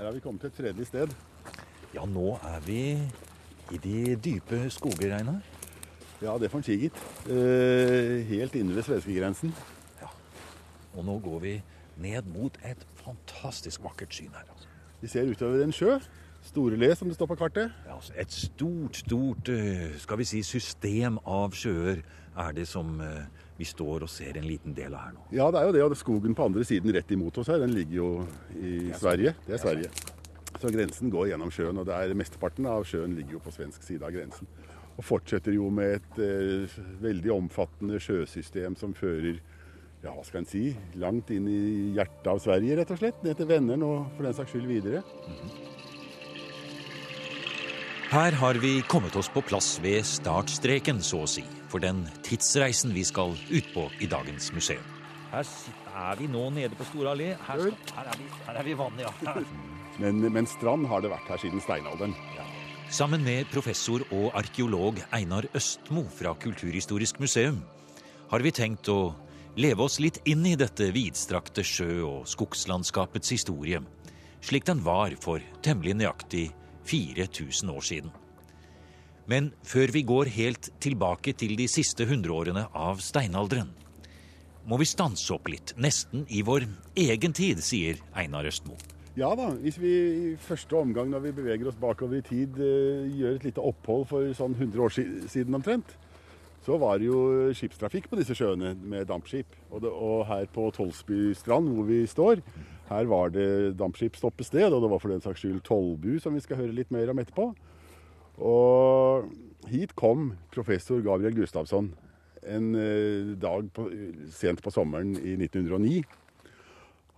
Her har vi kommet til et tredje sted. Ja, nå er vi i de dype skoger, Einar. Ja, det får en si, gitt. Eh, helt inne ved svenskegrensen. Og nå går vi ned mot et fantastisk vakkert syn her. altså. Vi ser utover en sjø. Storele, som det står på kartet. Ja, altså et stort, stort eh, skal vi si, system av sjøer er det som eh, vi står og ser en liten del av her nå. Ja, det er jo det. Og skogen på andre siden rett imot oss her, den ligger jo i Sverige. Det er Sverige. Så grensen går gjennom sjøen, og det er mesteparten av sjøen ligger jo på svensk side av grensen. Og fortsetter jo med et eh, veldig omfattende sjøsystem som fører ja, hva skal en si, langt inn i hjertet av Sverige, rett og slett. Ned til Venneren og for den saks skyld videre. Her har vi kommet oss på plass ved startstreken, så å si, for den tidsreisen vi skal ut på i dagens museum. Her er vi nå nede på Store allé. Her, her, er vi- her er vi vanlig, vannet, ja. Men, men strand har det vært her siden steinalderen. Sammen med professor og arkeolog Einar Østmo fra Kulturhistorisk museum har vi tenkt å leve oss litt inn i dette vidstrakte sjø- og skogslandskapets historie, slik den var for temmelig nøyaktig 4000 år siden. Men før vi går helt tilbake til de siste hundreårene av steinalderen, må vi stanse opp litt, nesten i vår egen tid, sier Einar Østmo. Ja da, hvis vi i første omgang når vi beveger oss bakover i tid, eh, gjør et lite opphold for sånn 100 år siden omtrent, så var det jo skipstrafikk på disse sjøene med dampskip. Og, det, og her på Tolsby strand, hvor vi står, her var det dampskipstoppested, og det var for den saks skyld tollbu, som vi skal høre litt mer om etterpå. Og hit kom professor Gabriel Gustavsson en eh, dag på, sent på sommeren i 1909.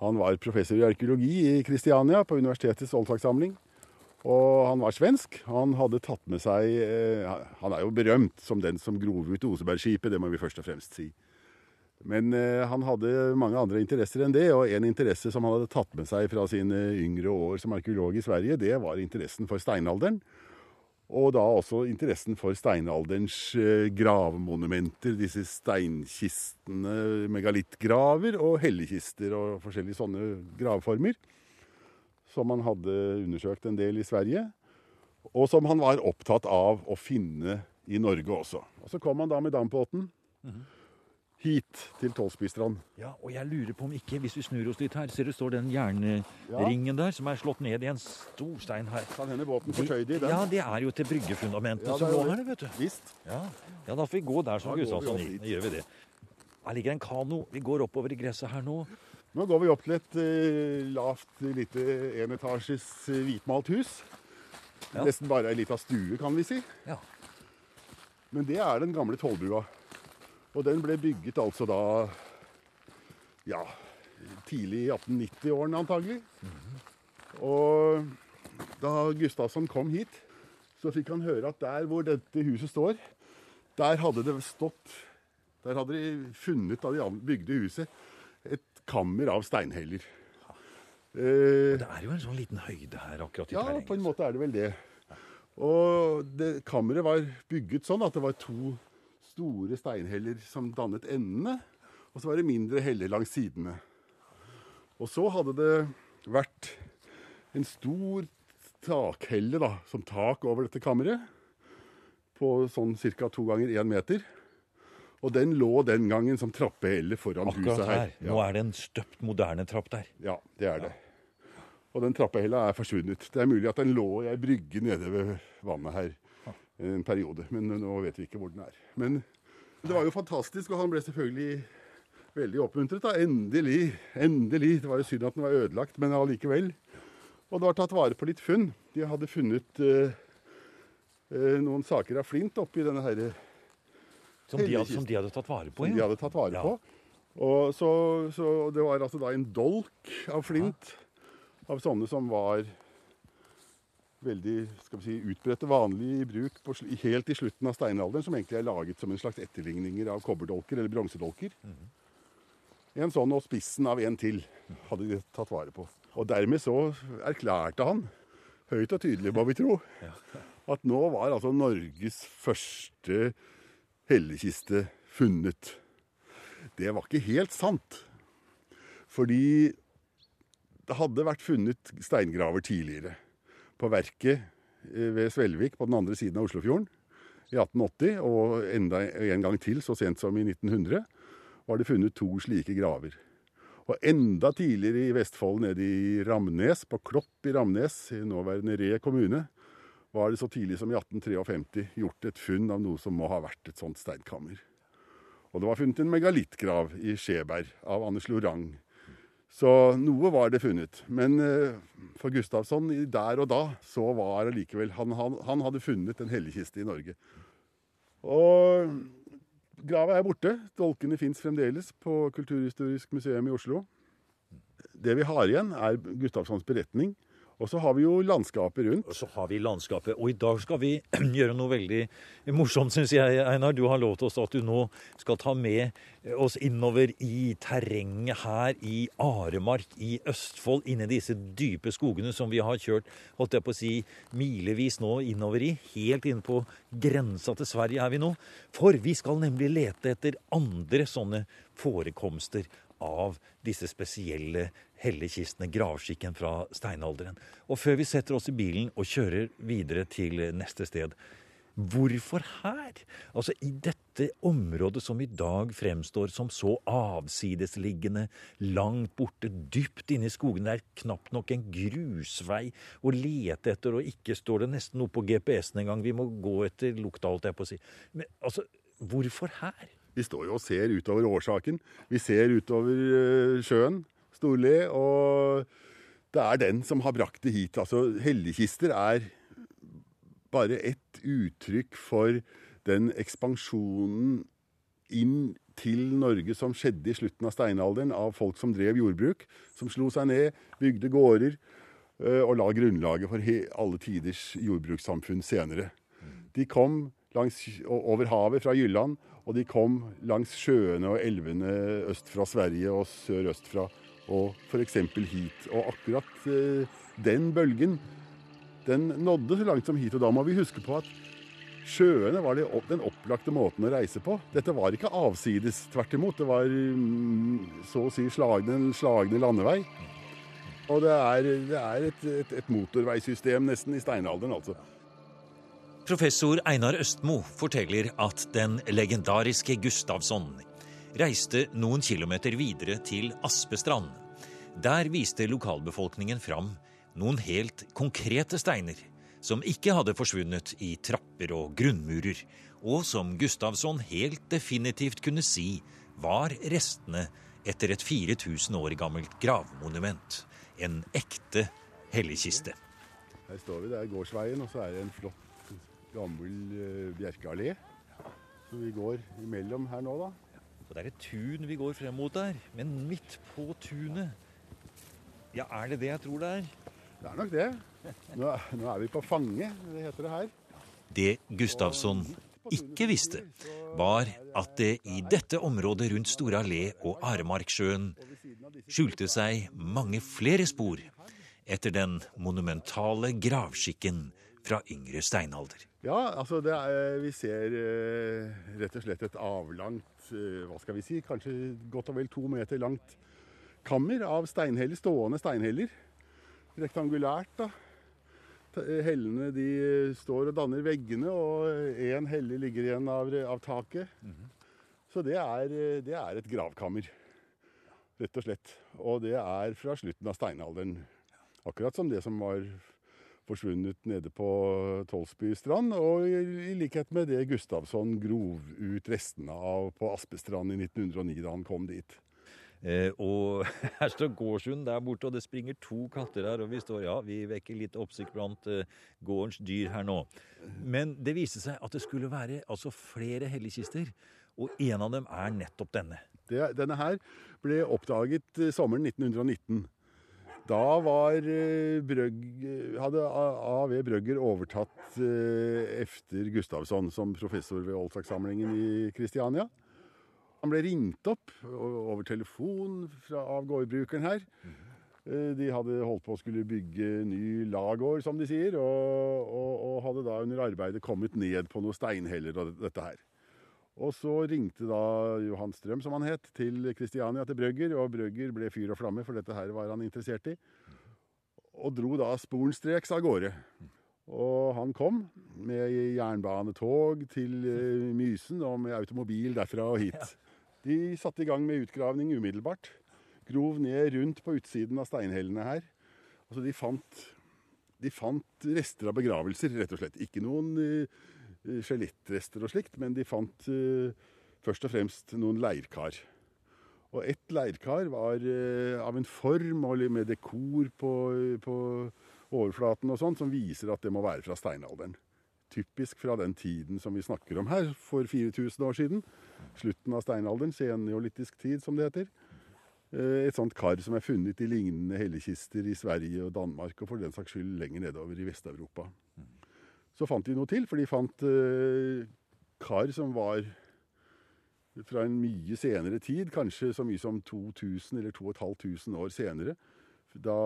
Han var professor i arkeologi i Kristiania på universitetets oldsakssamling. Og han var svensk. Han hadde tatt med seg eh, Han er jo berømt som den som grov ut Osebergskipet, det må vi først og fremst si. Men eh, han hadde mange andre interesser enn det, og en interesse som han hadde tatt med seg fra sine yngre år som arkeolog i Sverige, det var interessen for steinalderen. Og da også interessen for steinalderens eh, gravmonumenter, disse steinkistene, megalittgraver og hellekister og forskjellige sånne gravformer. Som han hadde undersøkt en del i Sverige. Og som han var opptatt av å finne i Norge også. Og så kom han da med dampbåten hit til Tollsbystrand. Ja, og jeg lurer på om ikke, hvis vi snur oss litt her, ser du står den jernringen der, som er slått ned i en stor stein her. Kan hende båten fortøyde i den. Ja, det er jo til bryggefundamentet Ja, som lå her, vet du. Visst. Ja. ja, da får vi gå der som Gustavsson gikk. Da gjør vi det. Her ligger en kano. Vi går oppover i gresset her nå. Nå går vi opp til et eh, lavt, lite enetasjes eh, hvitmalt hus. Ja. Nesten bare ei lita stue, kan vi si. Ja. Men det er den gamle tollbua. Og den ble bygget altså da ja, tidlig i 1890-årene antagelig. Og da Gustavsson kom hit, så fikk han høre at der hvor dette huset står, der hadde det stått Der hadde de funnet, da de bygde huset, et kammer av steinheller. Eh, Det er jo en sånn liten høyde her akkurat i ja, på en måte er det vel det. Og det, kammeret var bygget sånn at det var to store steinheller som dannet endene, og så var det mindre heller langs sidene. Og så hadde det vært en stor takhelle da, som tak over dette kammeret, på sånn ca. to ganger én meter. Og den lå den gangen som trappehelle foran Akkurat huset her. her. Nå er det en støpt, moderne trapp der. Ja, det er det. Og den trappehella er forsvunnet. Det er mulig at den lå i ei brygge nede ved vannet her en periode, men nå vet vi ikke hvor den er. Men det var jo fantastisk, og han ble selvfølgelig veldig oppmuntret. da. Endelig, endelig. Det var jo synd at den var ødelagt, men allikevel. Og det var tatt vare på litt funn. De hadde funnet eh, eh, noen saker av flint oppi denne herre Som de, hadde, som de hadde tatt vare på. som de hadde tatt vare Ja. på. Og så, så det var altså da en dolk av flint, av sånne som var veldig skal vi si, utbredte, vanlig i bruk på, helt i slutten av steinalderen, som egentlig er laget som en slags etterligninger av kobberdolker eller bronsedolker. En sånn og spissen av en til hadde de tatt vare på. Og dermed så erklærte han, høyt og tydelig må vi tro, at nå var altså Norges første hellekiste funnet. Det var ikke helt sant. Fordi det hadde vært funnet steingraver tidligere. På verket eh, ved Svelvik på den andre siden av Oslofjorden i 1880, og enda en gang til så sent som i 1900, var det funnet to slike graver. Og enda tidligere i Vestfold, nede i Ramnes, på Klopp i Ramnes, i nåværende Re kommune, var det så tidlig som i 1853 gjort et funn av noe som må ha vært et sånt steinkammer. Og det var funnet en megalittgrav i Skjeberg av Anders Lorang. Så noe var det funnet. Men eh, for Gustavsson der og da, så var det likevel han, han, han hadde funnet en helligkiste i Norge. Og grava er borte. Dolkene fins fremdeles på Kulturhistorisk museum i Oslo. Det vi har igjen, er Gustavssons beretning og så har vi jo landskapet rundt. Og så har vi landskapet. Og i dag skal vi gjøre noe veldig morsomt, syns jeg, Einar. Du har lovt oss at du nå skal ta med oss innover i terrenget her i Aremark i Østfold, inni disse dype skogene som vi har kjørt holdt jeg på å si, milevis nå innover i. Helt inne på grensa til Sverige er vi nå. For vi skal nemlig lete etter andre sånne forekomster av disse spesielle hellekistene, gravskikken fra steinalderen. Og før vi setter oss i bilen og kjører videre til neste sted, Hvorfor her? Altså I dette området som i dag fremstår som så avsidesliggende, langt borte, dypt inne i skogene, det er knapt nok en grusvei å lete etter, og ikke står det nesten noe på GPS-en engang. Vi må gå etter lukta, holdt jeg på å si. Men altså, hvorfor her? Vi står jo og ser utover årsaken. Vi ser utover uh, sjøen. Storli, og det er den som har brakt det hit. Altså, helligkister er bare ett uttrykk for den ekspansjonen inn til Norge som skjedde i slutten av steinalderen, av folk som drev jordbruk, som slo seg ned, bygde gårder øh, og la grunnlaget for alle tiders jordbrukssamfunn senere. De kom langs, over havet fra Jylland, og de kom langs sjøene og elvene øst fra Sverige og sørøst fra og f.eks. hit. Og akkurat eh, den bølgen den nådde så langt som hit. Og da må vi huske på at sjøene var den opplagte måten å reise på. Dette var ikke avsides. Tvert imot. Det var mm, så å si slagne, slagne landevei. Og det er, det er et, et, et, motorveisystem nesten i steinalderen, altså. Professor Einar Østmo forteller at den legendariske Gustavsson reiste noen kilometer videre til Aspestrand. Der viste lokalbefolkningen fram noen helt konkrete steiner som ikke hadde forsvunnet i trapper og grunnmurer, og som Gustavsson helt definitivt kunne si var restene etter et 4000 år gammelt gravmonument. En ekte helligkiste. Her står vi, det er gårdsveien, og så er det en flott, gammel uh, bjerkeallé. Så vi går imellom her nå, da. Og det er et tun vi går frem mot der. Men midt på tunet Ja, er det det jeg tror det er? Det er nok det. Nå, nå er vi på Fange, det heter det her. Det Gustavsson ikke visste, var at det i dette området rundt Store allé og Aremarksjøen skjulte seg mange flere spor etter den monumentale gravskikken fra yngre steinalder. Ja, altså er, vi ser eh, rett og slett et avlangt Eh, hva skal vi si, kanskje godt og vel to meter langt kammer av steinheller, stående steinheller. Rektangulært, da. Eh, hellene de står og danner veggene, og én helle ligger igjen av, av taket. Mm -hmm. Så det er, det er, et gravkammer, rett og slett. Og det er fra slutten av steinalderen. Akkurat som det som var forsvunnet nede på Tolsby strand. Og i, likhet med det Gustavsson grov ut restene av på Aspestrand i 1909, da han kom dit. Eh, og her står gårdshund der borte, og det springer to katter her. Og vi står, ja, vi vekker litt oppsikt blant eh, gårdens dyr her nå. Men det viste seg at det skulle være altså flere helligkister. Og en av dem er nettopp denne. Det, denne her ble oppdaget eh, sommeren 1919. Da var eh, Brøgg, hadde A.V. Brøgger overtatt eh, efter Gustavsson som professor ved oldsaksamlingen i Kristiania. Han ble ringt opp over telefon fra, av gårdbrukeren her. Eh, de hadde holdt på å skulle bygge ny lagård, som de sier, og, og, og, hadde da under arbeidet kommet ned på noen steinheller og dette her. Og så ringte da Johan Strøm, som han het, til Kristiania, til Brøgger. Og Brøgger ble fyr og flamme, for dette her var han interessert i. Og dro da sporenstreks av gårde. Og han kom med jernbanetog til eh, Mysen og med automobil derfra og hit. De satte i gang med utgravning umiddelbart. Grov ned rundt på utsiden av steinhellene her. Altså de fant, de fant rester av begravelser, rett og slett. Ikke noen uh, skjelettrester og slikt, men de fant uh, først og fremst noen leirkar. Og ett leirkar var uh, av en form og med dekor på, på overflaten og sånn, som viser at det må være fra steinalderen. Typisk fra den tiden som vi snakker om her, for 4000 år siden. Slutten av steinalderen, senneolittisk tid, som det heter. Eh, et sånt kar som er funnet i lignende hellekister i Sverige og Danmark, og for den saks skyld lenger nedover i Vest-Europa. Så fant de noe til, for de fant uh, kar som var fra en mye senere tid, kanskje så mye som 2000 eller 2500 år senere. Da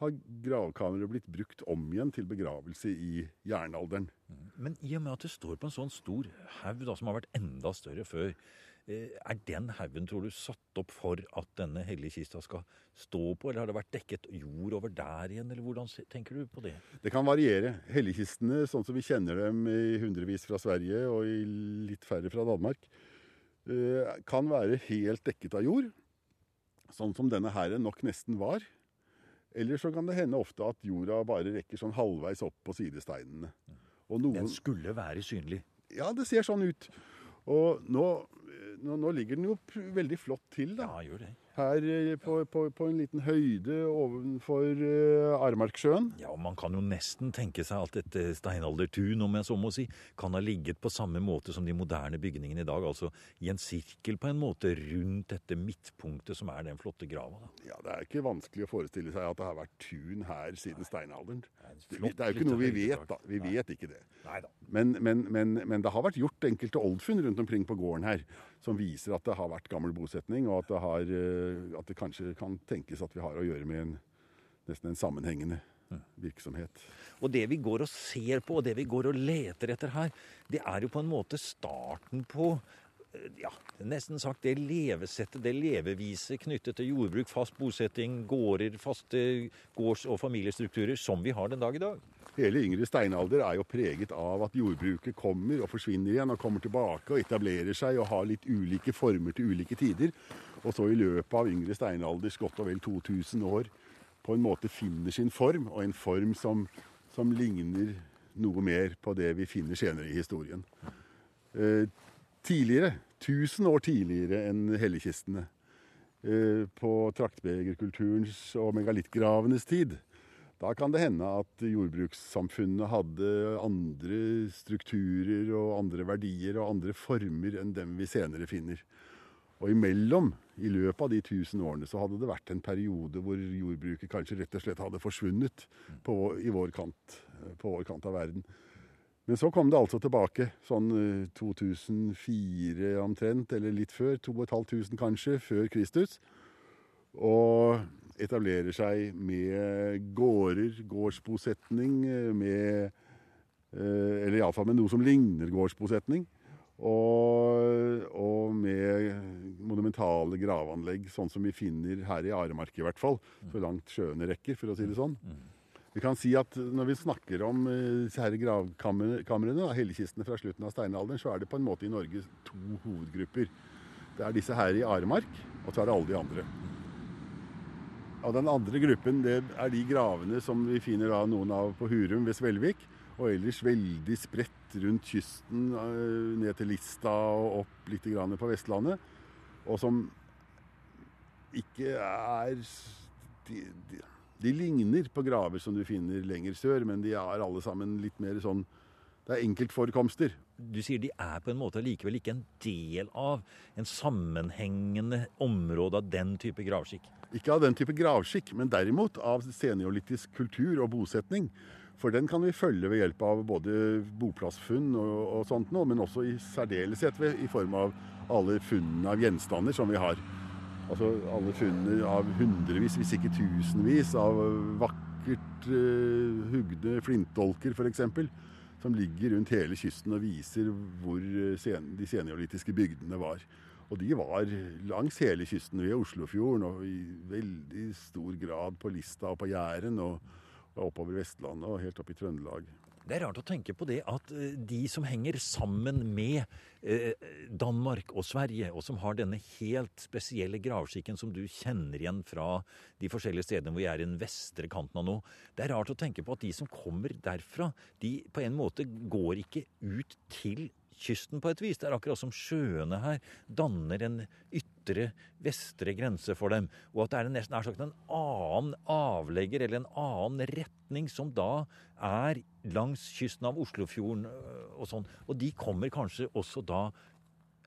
har gravkameraet blitt brukt om igjen til begravelse i jernalderen. Men i og med at det står på en sånn stor haug som har vært enda større før, eh, er den haugen, tror du, satt opp for at denne hellige kista skal stå på, eller har det vært dekket jord over der igjen, eller hvordan tenker du på det? Det kan variere. Helligkistene, sånn som vi kjenner dem i hundrevis fra Sverige og i litt færre fra Danmark, eh, kan være helt dekket av jord. Sånn som denne her nok nesten var. Eller så kan det hende ofte at jorda bare rekker sånn halvveis opp på sidesteinene. Noen... Den skulle være synlig? Ja, det ser sånn ut. Og nå, nå, nå ligger den jo veldig flott til, da. Ja, gjør det her eh, på, på, på, en liten høyde ovenfor uh, Armarksjøen. Ja, og Man kan jo nesten tenke seg at dette steinaldertun om jeg så må si, kan ha ligget på samme måte som de moderne bygningene i dag. Altså i en sirkel på en måte rundt dette midtpunktet som er den flotte grava. Da. Ja, Det er ikke vanskelig å forestille seg at det har vært tun her siden Nei. steinalderen. Det, det, er jo ikke noe vi vet, da. Vi Nei. vet ikke det. Men, men, men, men, det har vært gjort enkelte oldfunn rundt omkring på gården her som viser at det har vært gammel bosetning, og at det, har, eh, at det kanskje kan tenkes at vi har å gjøre med en, nesten en sammenhengende virksomhet. Og det vi går og ser på, og det vi går og leter etter her, det er jo på en måte starten på eh, ja, nesten sagt det levesettet, det leveviset knyttet til jordbruk, fast bosetting, gårder, faste gårds- og familiestrukturer som vi har den dag i dag. Hele yngre steinalder er jo preget av at jordbruket kommer og forsvinner igjen og kommer tilbake og etablerer seg og har litt ulike former til ulike tider. Og så i løpet av yngre steinalders godt og vel 2000 år på en måte finner sin form, og en form som, som ligner noe mer på det vi finner senere i historien. Eh, tidligere, 1000 år tidligere enn hellekistene, eh, på traktbegerkulturens og megalittgravenes tid, da kan det hende at jordbrukssamfunnet hadde andre strukturer og andre verdier og andre former enn dem vi senere finner. Og imellom, i løpet av de tusen årene, så hadde det vært en periode hvor jordbruket kanskje rett og slett hadde forsvunnet på, vår, kant, på vår kant av verden. Men så kom det altså tilbake, sånn 2004 eh, omtrent, eller litt før. 2500 kanskje, før Kristus. Og etablerer seg med gårder, gårdsbosetning, med eh, Eller iallfall med noe som ligner gårdsbosetning. Og, og, med monumentale gravanlegg, sånn som vi finner her i Aremark i hvert fall. Så langt sjøene rekker, for å si det sånn. Vi kan si at Når vi snakker om eh, disse gravkamrene, hellekistene fra slutten av steinalderen, så er det på en måte i Norge to hovedgrupper. Det er disse her i Aremark, og så er det alle de andre. Og den andre gruppen det er de gravene som vi finner da noen av på Hurum ved Svelvik. Og ellers veldig spredt rundt kysten, eh, ned til Lista og opp litt på Vestlandet. Og som ikke er de, de, de, ligner på graver som du finner lenger sør, men de er alle sammen litt mer sånn Det er enkeltforekomster. Du sier de er på en måte likevel ikke en del av en sammenhengende område av den type gravskikk? Ikke av den type gravskikk, men derimot av seniolitisk kultur og bosetning. For den kan vi følge ved hjelp av både boplassfunn og, og sånt noe, men også i særdeleshet ved, i form av alle funnene av gjenstander som vi har. Altså alle funnene av hundrevis, hvis ikke tusenvis, av vakkert uh, hugde flintdolker f.eks. som ligger rundt hele kysten og viser hvor sen, de seniolytiske bygdene var. Og de var langs hele kysten, ved Oslofjorden og i veldig stor grad på Lista og på Jæren og, og oppover Vestlandet og helt opp i Trøndelag. Det er rart å tenke på det at eh, de som henger sammen med eh, Danmark og Sverige, og som har denne helt spesielle gravskikken som du kjenner igjen fra de forskjellige stedene hvor jeg er i den vestre kanten av nå Det er rart å tenke på at de som kommer derfra, de på en måte går ikke ut til kysten på et vis. Det er akkurat som sjøene her danner en ytre, vestre grense for dem. Og at det er nesten er sagt en annen avlegger eller en annen retning som da er langs kysten av Oslofjorden øh, og sånn. Og de kommer kanskje også da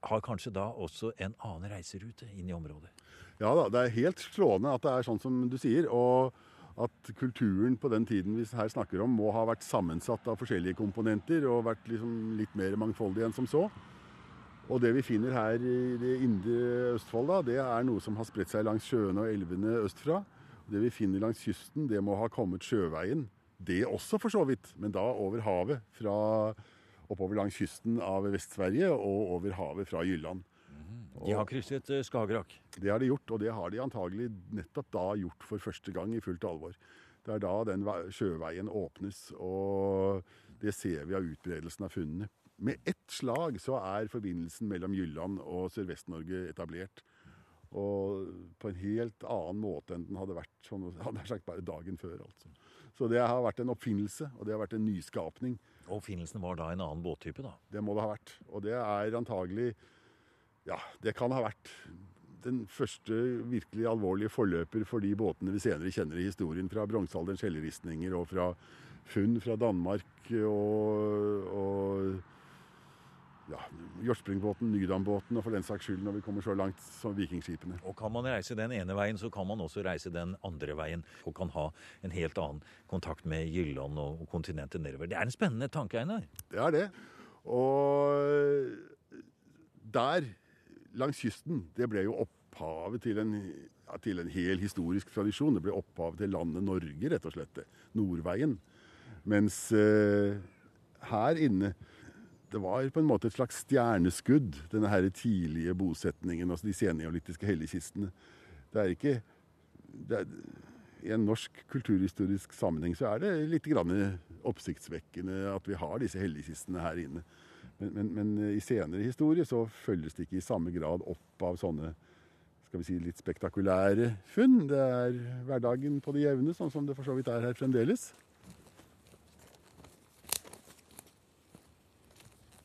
har kanskje da også en annen reiserute inn i området. Ja da, det er helt slående at det er sånn som du sier. og at kulturen på den tiden vi her snakker om, må ha vært sammensatt av forskjellige komponenter og vært liksom litt mer mangfoldig enn som så. Og det vi finner her i det indre Østfold, da, det er noe som har spredt seg langs sjøene og elvene østfra. Det vi finner langs kysten, det må ha kommet sjøveien. Det også, for så vidt, men da over havet. Fra oppover langs kysten av Vest-Sverige og over havet fra Jylland. De har krysset eh, Skagerrak? Det har de gjort, og det har de antagelig nettopp da gjort for første gang i fullt alvor. Det er da den sjøveien åpnes, og det ser vi av utbredelsen av funnene. Med ett slag så er forbindelsen mellom Jylland og Sørvest-Norge etablert. Og på en helt annen måte enn den hadde vært sånn, hadde sagt bare dagen før. altså. Så det har vært en oppfinnelse, og det har vært en nyskapning. Og oppfinnelsen var da en annen båttype, da? Det må det ha vært. Og det er antagelig ja, det kan ha vært den første virkelig alvorlige forløper for de båtene vi senere kjenner i historien fra bronsealderens helleristninger og fra funn fra Danmark og, og ja, Hjortspringbåten, Nydambåten og for den saks skyld når vi kommer så langt som vikingskipene. Og kan man reise den ene veien, så kan man også reise den andre veien. Og kan ha en helt annen kontakt med Jylland og kontinentet nedover. Det er en spennende tanke, Einar. Det er det. Og der langs kysten, det ble jo opphavet til en, ja, til en hel historisk tradisjon. Det ble opphavet til landet Norge, rett og slett. Nordveien. Mens eh, her inne det var på en måte et slags stjerneskudd, denne her tidlige bosetningen, altså de senneolitiske helligkistene. Det er ikke det er, I en norsk kulturhistorisk sammenheng så er det litt oppsiktsvekkende at vi har disse helligkistene her inne. Men, men, men, eh, i senere historie så følges det ikke i samme grad opp av sånne skal vi si, litt spektakulære funn. Det er hverdagen på det jevne, sånn som det for så vidt er her fremdeles.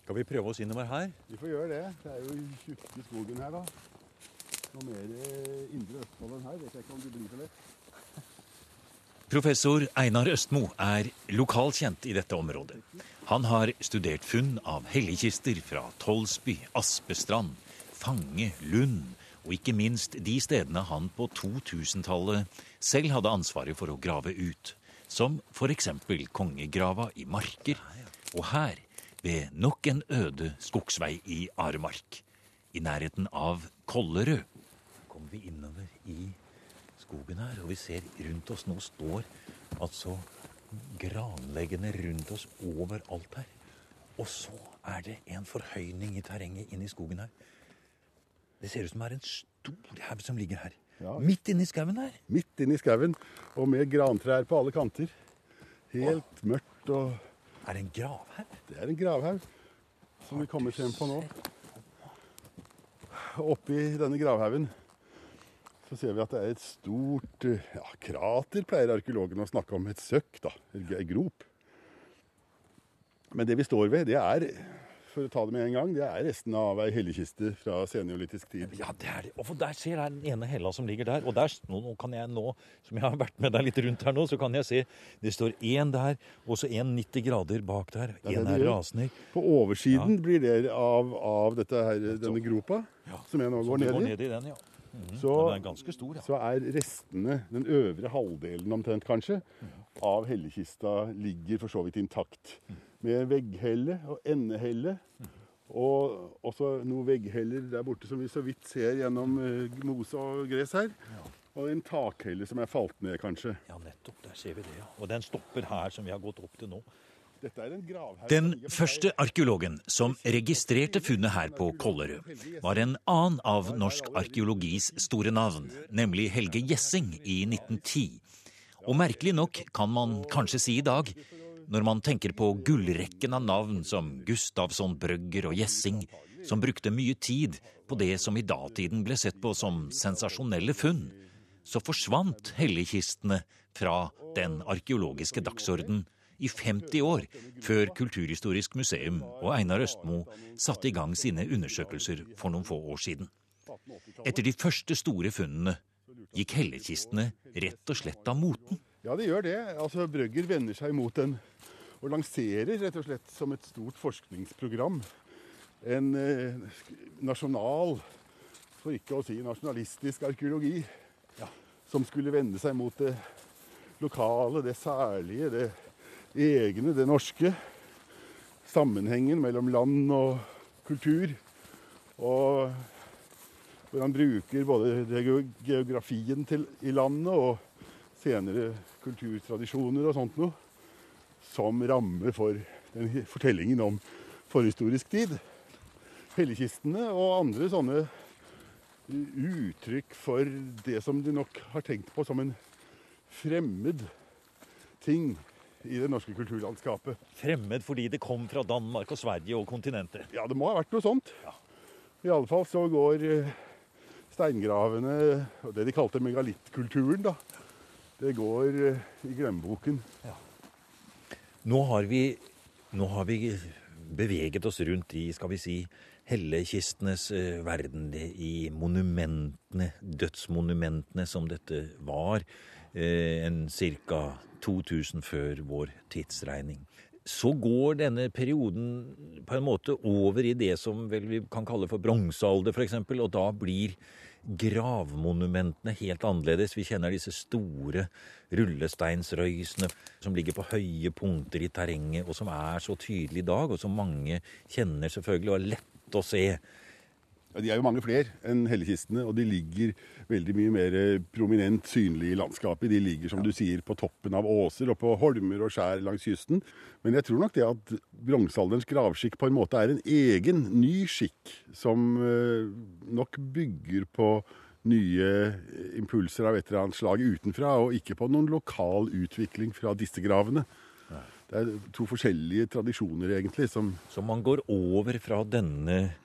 Skal vi prøve oss innover her? Vi får gjøre det. Det er jo tjukke skogen her, da. Noe mer eh, indre Østfold enn her vet jeg ikke om det blir så lett. Professor Einar Østmo er lokalt kjent i dette området. Han har studert funn av helligkister fra Tolsby, Aspestrand, Fange, Lund og ikke minst de stedene han på 2000-tallet selv hadde ansvaret for å grave ut, som f.eks. kongegrava i Marker, og her, ved nok en øde skogsvei i Aremark, i nærheten av Kollerød. Kommer vi innover i skogen her, og vi ser rundt oss nå står altså granleggene rundt oss overalt her. Og så er det en forhøyning i terrenget inni skogen her. Det ser ut som det er en stor haug som ligger her. Ja. Midt inni skauen her. Midt inni skauen, og med grantrær på alle kanter. Helt Åh. mørkt og Er det en gravhaug? Det er en gravhaug som vi kommer frem på nå. Oppi denne gravhaugen så ser vi at det er et stort ja, krater, pleier arkeologene å snakke om. Et søkk, da. En grop. Men det vi står ved, det er for å ta det med en gang, det er resten av ei hellekiste fra seniolytisk tid. Ja, det er det. Og for der ser jeg den ene hella som ligger der. Og der, nå, nå, kan jeg nå, som jeg har vært med deg litt rundt her nå, så kan jeg se det står én der, og så en 90 grader bak der. Én er rasende. På oversiden ja. blir det av, av her, denne gropa, ja. som jeg nå går ned i. Går ned i den, ja. Mm, så, den er ganske stor, ja. så er restene, den øvre halvdelen omtrent kanskje, mm. av hellekista ligger for så vidt intakt. Mm. Med vegghelle og endehelle. Og også noen veggheller der borte som vi så vidt ser gjennom uh, mose og gress her. Ja. Og en takhelle som er falt ned, kanskje. Ja, nettopp. Der ser vi det, ja. Og den stopper her, som vi har gått opp til nå. Den første arkeologen som registrerte funnet her på Kollerud, var en annen av norsk arkeologis store navn, nemlig Helge Gjessing i 1910. Og merkelig nok kan man kanskje si i dag, når man tenker på gullrekken av navn som Gustavsson, Brøgger og Gjessing, som brukte mye tid på det som i datiden ble sett på som sensasjonelle funn, så forsvant helligkistene fra den arkeologiske dagsorden i 50 år før Kulturhistorisk museum og Einar Østmo satte i gang sine undersøkelser for noen få år siden. Etter de første store funnene gikk hellekistene rett og slett av moten. Ja, det gjør det. Altså, Brøgger vender seg mot en og lanserer rett og slett som et stort forskningsprogram en eh, nasjonal, for ikke å si nasjonalistisk arkeologi, ja, som skulle vende seg mot det lokale, det særlige, det egne, det norske. Sammenhengen mellom land og kultur. Og hvor han bruker både geografien til, i landet og senere kulturtradisjoner og sånt noe som ramme for fortellingen om forhistorisk tid. Hellekistene og andre sånne uttrykk for det som de nok har tenkt på som en fremmed ting i det norske kulturlandskapet. Fremmed fordi det kom fra Danmark og Sverige og kontinentet? Ja, det må ha vært noe sånt. Ja. I alle fall så går eh, steingravene, og det de kalte megalittkulturen, da, det går eh, i glemmeboken. Ja. Nå har, vi, nå har vi beveget oss rundt i, skal vi si, hellekistenes uh, verden, i monumentene, dødsmonumentene som dette var, en ca. 2000 før vår tidsregning. Så går denne perioden på en måte over i det som vel vi kan kalle for bronsealder, f.eks., og da blir gravmonumentene helt annerledes. Vi kjenner disse store rullesteinsrøysene som ligger på høye punkter i terrenget, og som er så tydelige i dag, og som mange kjenner selvfølgelig, og er lett å se. Ja, de er jo mange flere enn hellekistene, og de ligger veldig mye mer prominent synlig i landskapet. De ligger, som du sier, på toppen av åser og på holmer og skjær langs kysten. Men jeg tror nok det at bronsealderens gravskikk på en måte er en egen, ny skikk, som uh, nok bygger på nye impulser av et eller annet slag utenfra, og ikke på noen lokal utvikling fra disse gravene. Det er to forskjellige tradisjoner, egentlig. Som Så man går over fra denne Eh,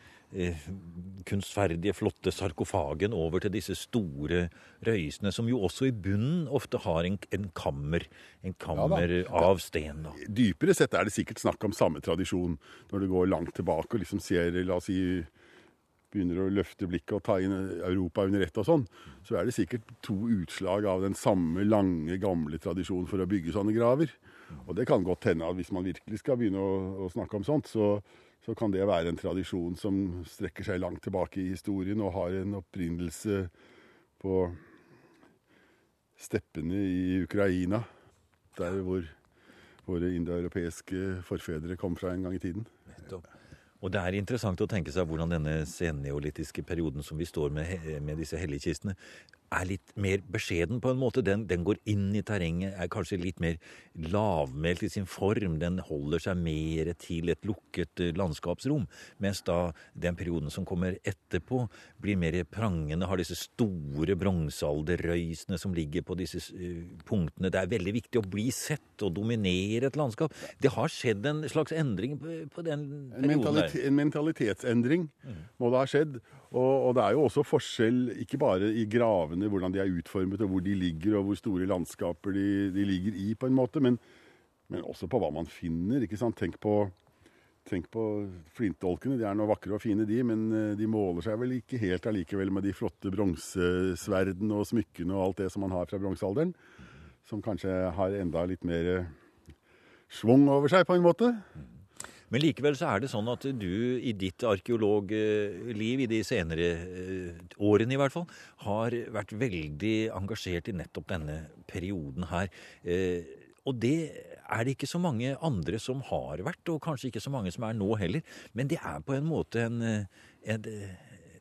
kunstferdige, flotte sarkofagen over til disse store røysene, som jo også i bunnen ofte har en, en kammer, en kammer ja, av sten. Da. Dypere sett er det sikkert snakk om samme tradisjon når du går langt tilbake og liksom ser la oss si, begynner å løfte blikket og ta inn Europa under ett og sånn, så er det sikkert to utslag av den samme lange, gamle tradisjonen for å bygge sånne graver. Og det kan godt hende at hvis man virkelig skal begynne å, å snakke om sånt, så så kan det være en tradisjon som strekker seg langt tilbake i historien og har en opprinnelse på steppene i Ukraina, der hvor våre indoeuropeiske forfedre kom fra en gang i tiden. Og det er interessant å tenke seg hvordan denne senneolitiske perioden som vi står med, med disse helligkistene, er litt mer beskjeden på en måte. Den, den, går inn i terrenget, er kanskje litt mer lavmælt i sin form. Den holder seg mer til et lukket eh, landskapsrom. Mens da den perioden som kommer etterpå, blir mer prangende, har disse store bronsealderrøysene som ligger på disse uh, punktene. Det er veldig viktig å bli sett og dominere et landskap. Det har skjedd en slags endring på, den perioden der en mentalitetsendring må det ha skjedd. Og, og, det er jo også forskjell, ikke bare i gravene, hvordan de er utformet, og hvor de ligger, og hvor store landskaper de, de ligger i, på en måte, men, men, også på hva man finner. ikke sant? Tenk på, tenk på flintdolkene. De er nå vakre og fine, de, men eh, de måler seg vel ikke helt allikevel med de flotte bronsesverdene og smykkene og alt det som man har fra bronsealderen. Som kanskje har enda litt mer schwung over seg, på en måte. Men likevel så er det sånn at du i ditt arkeologliv, i de senere eh, årene i hvert fall, har vært veldig engasjert i nettopp denne perioden her. Eh, og det er det ikke så mange andre som har vært, og kanskje ikke så mange som er nå heller. Men det er på en måte en, en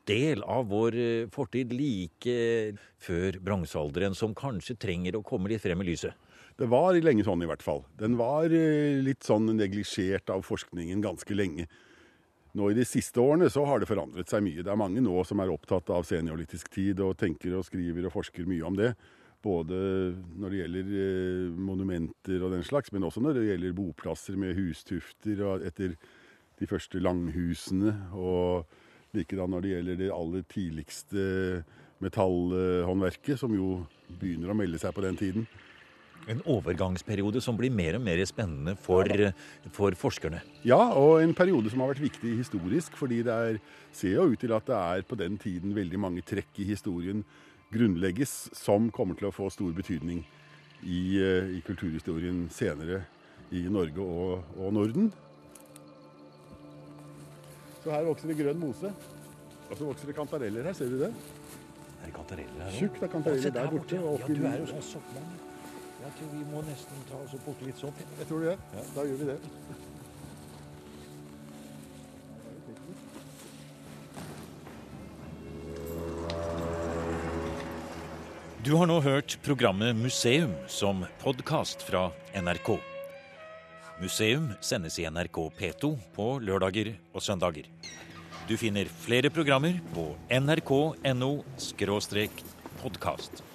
del av vår eh, fortid like før bronsealderen som kanskje trenger å komme litt frem i lyset? Det var lenge sånn, i hvert fall. Den var litt sånn neglisjert av forskningen ganske lenge. Nå I de siste årene så har det forandret seg mye. Det er mange nå som er opptatt av seniorlitisk tid og tenker og skriver og forsker mye om det. Både når det gjelder monumenter og den slags, men også når det gjelder boplasser med hustufter etter de første langhusene. Og likedan når det gjelder det aller tidligste metallhåndverket, som jo begynner å melde seg på den tiden. En overgangsperiode som blir mer og mer spennende for, for, forskerne. Ja, og en periode som har vært viktig historisk, fordi det er, ser jo ut til at det er på den tiden veldig mange trekk i historien grunnlegges som kommer til å få stor betydning i, eh, i kulturhistorien senere i Norge og, og Norden. Så her vokser det grønn mose. Og så vokser det kantareller her, ser du det? Er det kantareller her òg? Tjukt av kantareller der borte. Ja, du er jo sånn soppmann. Jeg tror vi må nesten ta oss og plukke litt sånn. Jeg tror det. Ja. Da gjør vi det. Du har nå hørt programmet Museum som podkast fra NRK. Museum sendes i NRK P2 på lørdager og søndager. Du finner flere programmer på nrk.no podkast.